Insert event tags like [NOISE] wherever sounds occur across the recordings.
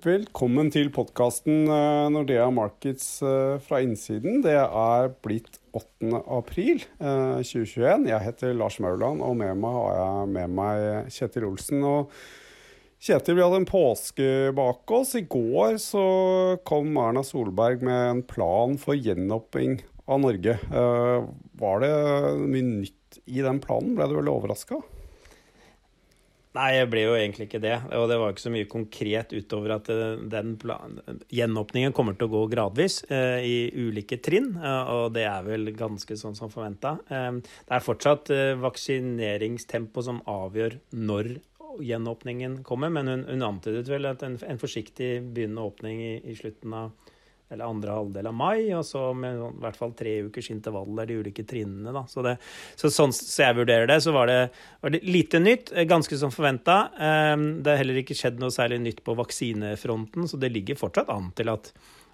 Velkommen til podkasten Nordea Markets fra innsiden. Det er blitt 8. april 2021. Jeg heter Lars Mauland, og med meg har jeg med meg Kjetil Olsen. og Kjetil, vi hadde en påske bak oss. I går så kom Erna Solberg med en plan for gjenåpning av Norge. Var det mye nytt i den planen? Ble du veldig overraska? Nei, jeg ble jo egentlig ikke det. Og det var ikke så mye konkret utover at eh, den gjenåpningen kommer til å gå gradvis eh, i ulike trinn. Eh, og det er vel ganske sånn som forventa. Eh, det er fortsatt eh, vaksineringstempo som avgjør når gjenåpningen kommer, men hun, hun antydet vel at en, en forsiktig begynnende åpning i, i slutten av eller andre halvdel av mai, og så med i hvert fall tre ukers intervaller de ulike trinnene. Da. Så, det, så sånn så jeg vurderer det, så var det, var det lite nytt, eh, ganske som forventa. Ehm, det har heller ikke skjedd noe særlig nytt på vaksinefronten, så det ligger fortsatt an til at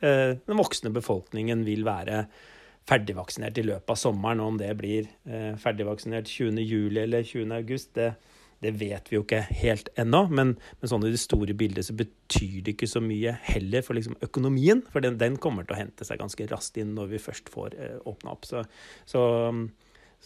eh, den voksne befolkningen vil være ferdigvaksinert i løpet av sommeren. Og om det blir eh, ferdigvaksinert 20.07. eller 20.8, det, det vet vi jo ikke helt ennå, men, men, sånn i det store bildet så betyr det ikke så mye heller for liksom økonomien. For den, den, kommer til å hente seg ganske raskt inn når vi først får eh, åpna opp. Så, så,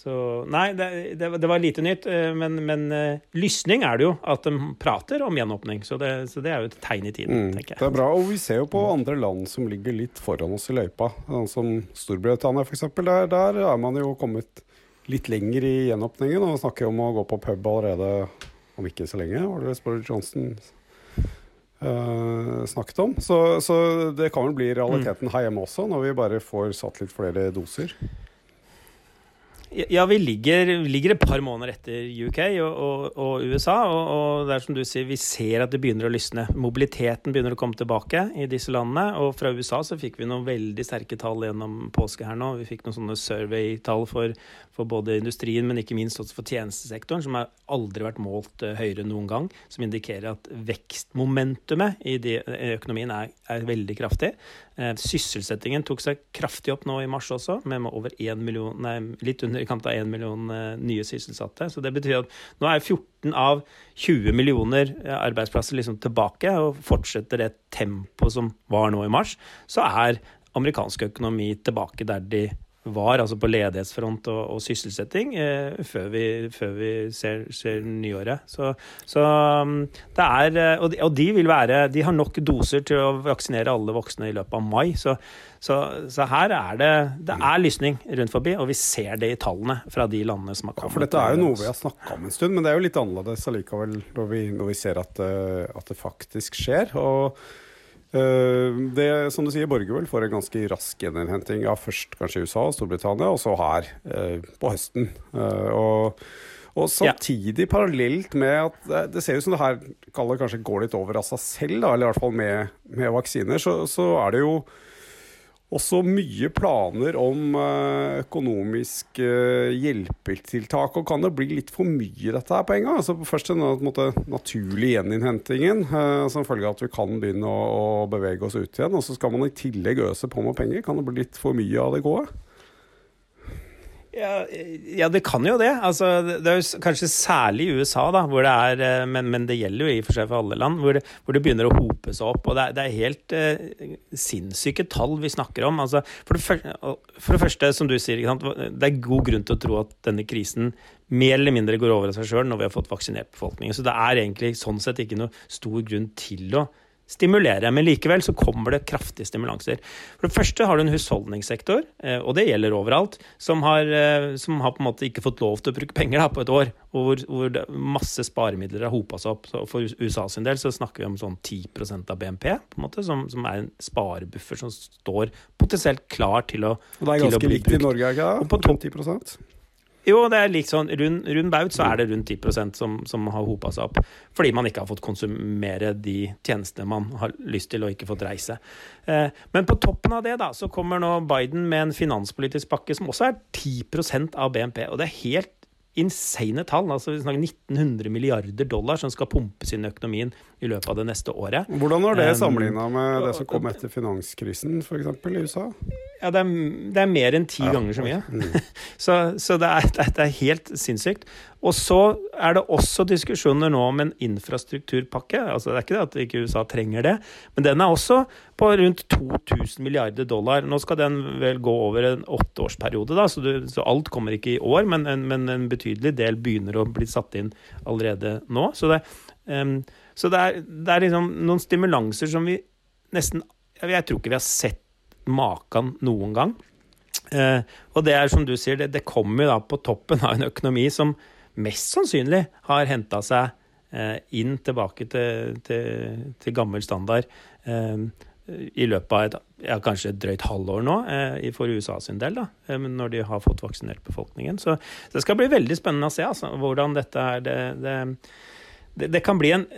så Nei, det, det, det, var lite nytt. Eh, men, men uh, lysning er det jo at de prater om gjenåpning. Så det, så det er jo et tegn i tiden, mm, tenker jeg. Det er bra. Og vi ser jo på andre land som ligger litt foran oss i løypa. Sånn som Storbritannia f.eks. Der, der er man jo kommet litt lenger i gjenåpningen og snakker om å gå på pub allerede om ikke så lenge. Var det Boris Johnson uh, snakket om? Så, så, det kan vel bli realiteten her hjemme også, når vi bare får satt litt flere doser. Ja, vi ligger, ligger, et par måneder etter UK og, og, og USA. Og, og, det er som du sier, vi ser at det begynner å lysne. Mobiliteten begynner å komme tilbake i disse landene. Og fra USA så fikk vi noen veldig sterke tall gjennom påske her nå. Vi fikk noen sånne survey-tall for, for, både industrien, men ikke minst også for tjenestesektoren, som har aldri vært målt uh, høyere noen gang. Som indikerer at vekstmomentumet i de, økonomien er, er veldig kraftig. Uh, sysselsettingen tok seg kraftig opp nå i mars også, med over 1 million, nei, litt under underkant av 1 million eh, nye sysselsatte. Så det betyr at nå er 14 av 20 millioner eh, arbeidsplasser liksom tilbake, og fortsetter det tempoet som var nå i mars, så er amerikansk økonomi tilbake der de var, altså på ledighetsfront og, og sysselsetting, eh, før vi, før vi ser, ser, nyåret. Så, så um, det er eh, og de, og de, vil være De har nok doser til å vaksinere alle voksne i løpet av mai. Så, så, så her er det Det er lysning rundt forbi, og vi ser det i tallene fra de landene som har kommet. Ja, for dette er jo noe vi har snakka om en stund, men det er jo litt annerledes allikevel når vi, når vi ser at, eh, at det faktisk skjer. og det som du sier, Borgervold får en ganske rask gjeninnhenting av først kanskje USA og Storbritannia, og så her eh, på høsten. Eh, og, og samtidig, ja. parallelt med at det, det ser ut som det her kanskje går litt over av seg selv, da, eller i hvert fall med, med vaksiner, så, så er det jo også mye planer om økonomisk økonomiske eh, hjelpetiltak. Og kan det bli litt for mye dette her på en gang? Altså først måte, naturlige gjeninnhentingen, eh, som følge av at vi kan begynne å, bevege oss ut igjen. Og så skal man i tillegg øse på med penger. Kan det bli litt for mye av det gode? Ja, ja, det kan jo det. Altså, det er jo kanskje særlig i USA, da, hvor det er, eh, men, men, det gjelder jo i og for seg for alle land, hvor det, hvor det begynner å hope seg opp. og Det er, det er helt eh, sinnssyke tall vi snakker om. Altså, for, det første, for, det første, som du sier, det er god grunn til å tro at denne krisen mer eller mindre går over av seg sjøl når vi har fått vaksinert befolkningen. Så det er egentlig sånn sett ikke noe stor grunn til å stimulere. Men likevel så kommer det kraftige stimulanser. For det første har du en husholdningssektor, eh, og det gjelder overalt, som har, eh, som har, på en måte ikke fått lov til å bruke penger da, på et år. Hvor, hvor masse sparemidler har hopa seg opp. Så for USA sin del så snakker vi om sånn 10% av BNP, på en måte, som, som, er en sparebuffer som står potensielt klar til å, og det er ganske likt i Norge, ikke? På 10 jo, det er litt sånn rund, rund baut så er det rundt 10% som, som har hopa seg opp. Fordi man ikke har fått konsumere de tjenestene man har lyst til, og ikke fått reise. Eh, men på toppen av det da, så kommer nå Biden med en finanspolitisk pakke som også er 10% av BNP. Og det er helt insane tall. altså Vi snakker 1900 milliarder dollar som skal pumpes inn i økonomien i løpet av det neste året. Hvordan var det sammenligna med det som kom etter finanskrisen f.eks. i USA? Ja, det er, det er mer enn ti ja. ganger så mye. Mm. [LAUGHS] så, så det, er, det, er, helt sinnssykt. Og så er det også diskusjoner nå om en infrastrukturpakke. altså Det er ikke det at ikke USA trenger det, men den er også på rundt 2000 milliarder dollar. Nå skal den vel gå over en åtteårsperiode, da, så, du, så alt kommer ikke i år, men en, men en, betydelig del begynner å bli satt inn allerede nå. Så det, um, så det, er, det er liksom noen stimulanser som vi nesten Jeg tror ikke vi har sett maken noen gang. Uh, og det er som du sier, det, det kommer da på toppen av en økonomi som mest sannsynlig har henta seg uh, inn tilbake til, til, til gammel standard. Uh, i løpet av et, ja, kanskje et drøyt halvår nå, eh, for USA sin del, da, eh, når de har fått vaksinert befolkningen. Så, så, det skal bli veldig spennende å se altså, hvordan dette er. Det, det, det, kan bli en,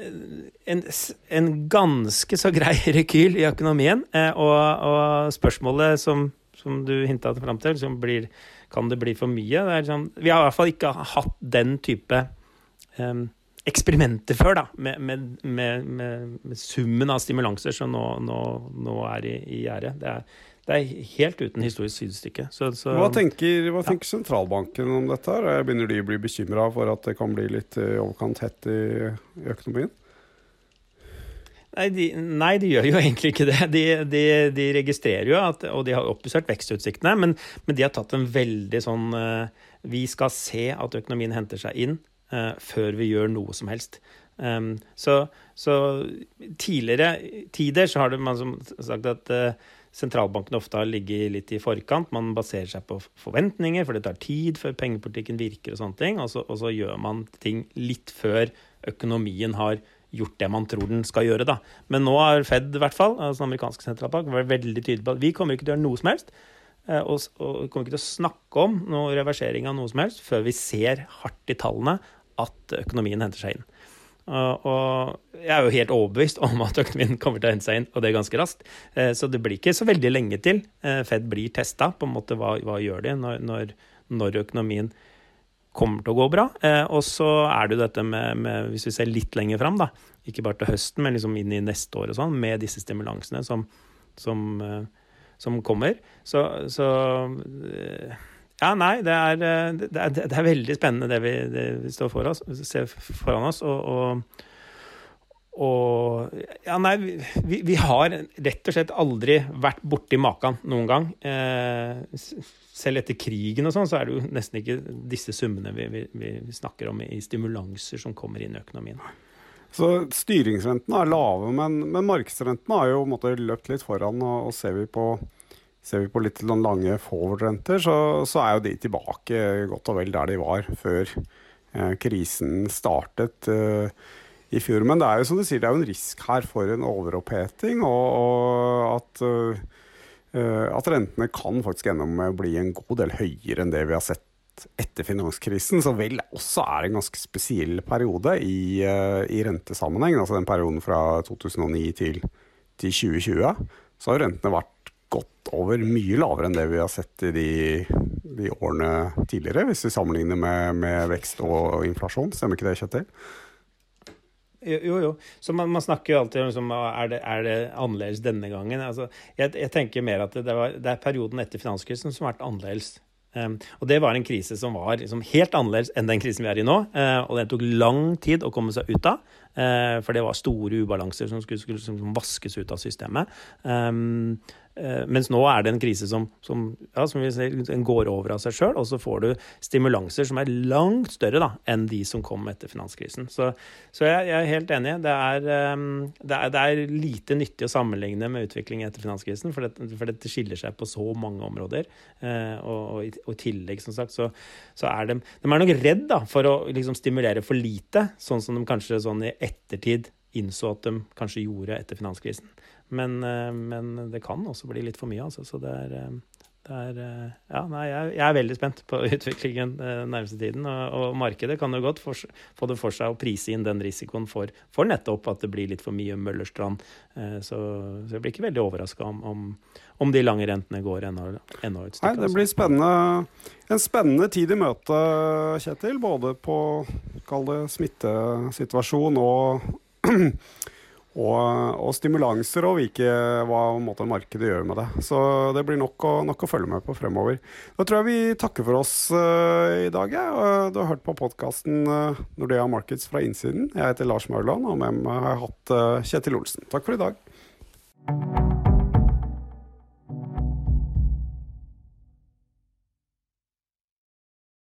en, en, ganske så grei [LAUGHS] rekyl i økonomien. Eh, og, og, spørsmålet som, som du hinta fram til, som blir Kan det bli for mye? Sånn, vi har i hvert fall ikke hatt den type um, eksperimenter før, da, med, med, med, med, summen av stimulanser som nå, nå, nå er i, i gjære. Det, det, er helt uten historisk sidestykke. Så, så, hva tenker, hva tenker sentralbanken om dette? her? Begynner de å bli bekymra for at det kan bli litt i overkant hett i, i økonomien? Nei de, nei de, gjør jo [LAUGHS] egentlig ikke det. De, de, de registrerer jo, at, og de har oppjustert vekstutsiktene, men, men, de har tatt en veldig sånn uh, Vi skal se at økonomien henter seg inn før vi gjør noe som helst. Så, så, tidligere tider så har man sagt at uh, sentralbanken ofte har ligget litt i forkant. Man baserer seg på forventninger, for det tar tid før pengepolitikken virker og sånne ting. Og så, og så gjør man ting litt før økonomien har gjort det man tror den skal gjøre. da. Men nå har Fed, i hvert fall, altså den amerikanske sentralbank, vært veldig tydelig på at vi kommer ikke til å gjøre noe som helst. Og, og kommer ikke til å snakke om noe reversering av noe som helst før vi ser hardt i tallene at økonomien henter seg inn. Og jeg er jo helt overbevist om at økonomien kommer til å hente seg inn, og det er ganske raskt. Eh, så det blir ikke så veldig lenge til eh, Fed blir testa på en måte hva, hva gjør de når, når, når, økonomien kommer til å gå bra. Eh, og så er det jo dette med, med, hvis vi ser litt lenger fram, da, ikke bare til høsten, men liksom inn i neste år og sånn, med disse stimulansene som, som, som kommer. Så, så ja, nei, det er, eh, det er, det er veldig spennende det vi, det vi står for oss, ser foran oss. Og, og, og Ja, nei, vi, vi, har rett og slett aldri vært borti maken noen gang. Eh, selv etter krigen og sånn, så er det jo nesten ikke disse summene vi, vi, vi snakker om i stimulanser som kommer inn i økonomien. Så styringsrentene er lave, men, men markedsrentene har jo måte, løpt litt foran. og, og ser vi på Ser vi på litt lange forward-renter, så, så, er jo de tilbake godt og vel der de var før eh, krisen startet eh, i fjor. Men det er jo som du sier, det er jo en risk her for en overoppheting, og, og at, eh, at rentene kan faktisk ende med å bli en god del høyere enn det vi har sett etter finanskrisen, så vel også er en ganske spesiell periode i, uh, i rentesammenheng. Altså den perioden fra 2009 til, til 2020. Så har rentene vært gått over mye lavere enn det vi har sett i de, de årene tidligere, hvis vi sammenligner med, med vekst og inflasjon. Stemmer ikke det, Kjetil? Jo, jo. Så man, man snakker jo alltid om liksom, er, det, er det annerledes denne gangen. Altså, jeg, jeg, tenker mer at det, var, det er perioden etter finanskrisen som har vært annerledes. Um, og det var en krise som var liksom, helt annerledes enn den krisen vi er i nå. Uh, og den tok lang tid å komme seg ut av. Uh, for det var store ubalanser som skulle, skulle som vaskes ut av systemet. Um, Eh, mens nå er det en krise som, som, ja, som ser, går over av seg sjøl, og så får du stimulanser som er langt større da, enn de som kom etter finanskrisen. Så, så jeg, jeg, er helt enig. Det er, ehm, det, er, det er, lite nyttig å sammenligne med utviklingen etter finanskrisen, for dette, for dette skiller seg på så mange områder. Eh, og i tillegg, som sagt, så, så, er de De er nok redd da, for å liksom, stimulere for lite, sånn som de kanskje sånn i ettertid innså at de kanskje gjorde etter finanskrisen. Men, eh, men, det kan også bli litt for mye, altså. Så det er, eh, er, eh, ja, nei, jeg, jeg er veldig spent på [LAUGHS] utviklingen eh, den nærmeste tiden. Og, og markedet kan jo godt for, få det for seg å prise inn den risikoen for, for nettopp at det blir litt for mye Møllerstrand. Eh, så, så, jeg blir ikke veldig overraska om, om, om, de lange rentene går enda, enda et stykke. Nei, det blir altså. spennende, en spennende tid i møte, Kjetil. Både på kall det smittesituasjon og [CLEARS THROAT] og, og, stimulanser og hvilke, hva måte, markedet gjør med det. Så det blir nok å, nok å, følge med på fremover. Da tror jeg vi takker for oss uh, i dag. Ja. Du har hørt på podkasten uh, Nordea Markets fra innsiden. Jeg heter Lars Mørland, og med meg har jeg hatt uh, Kjetil Olsen. Takk for i dag.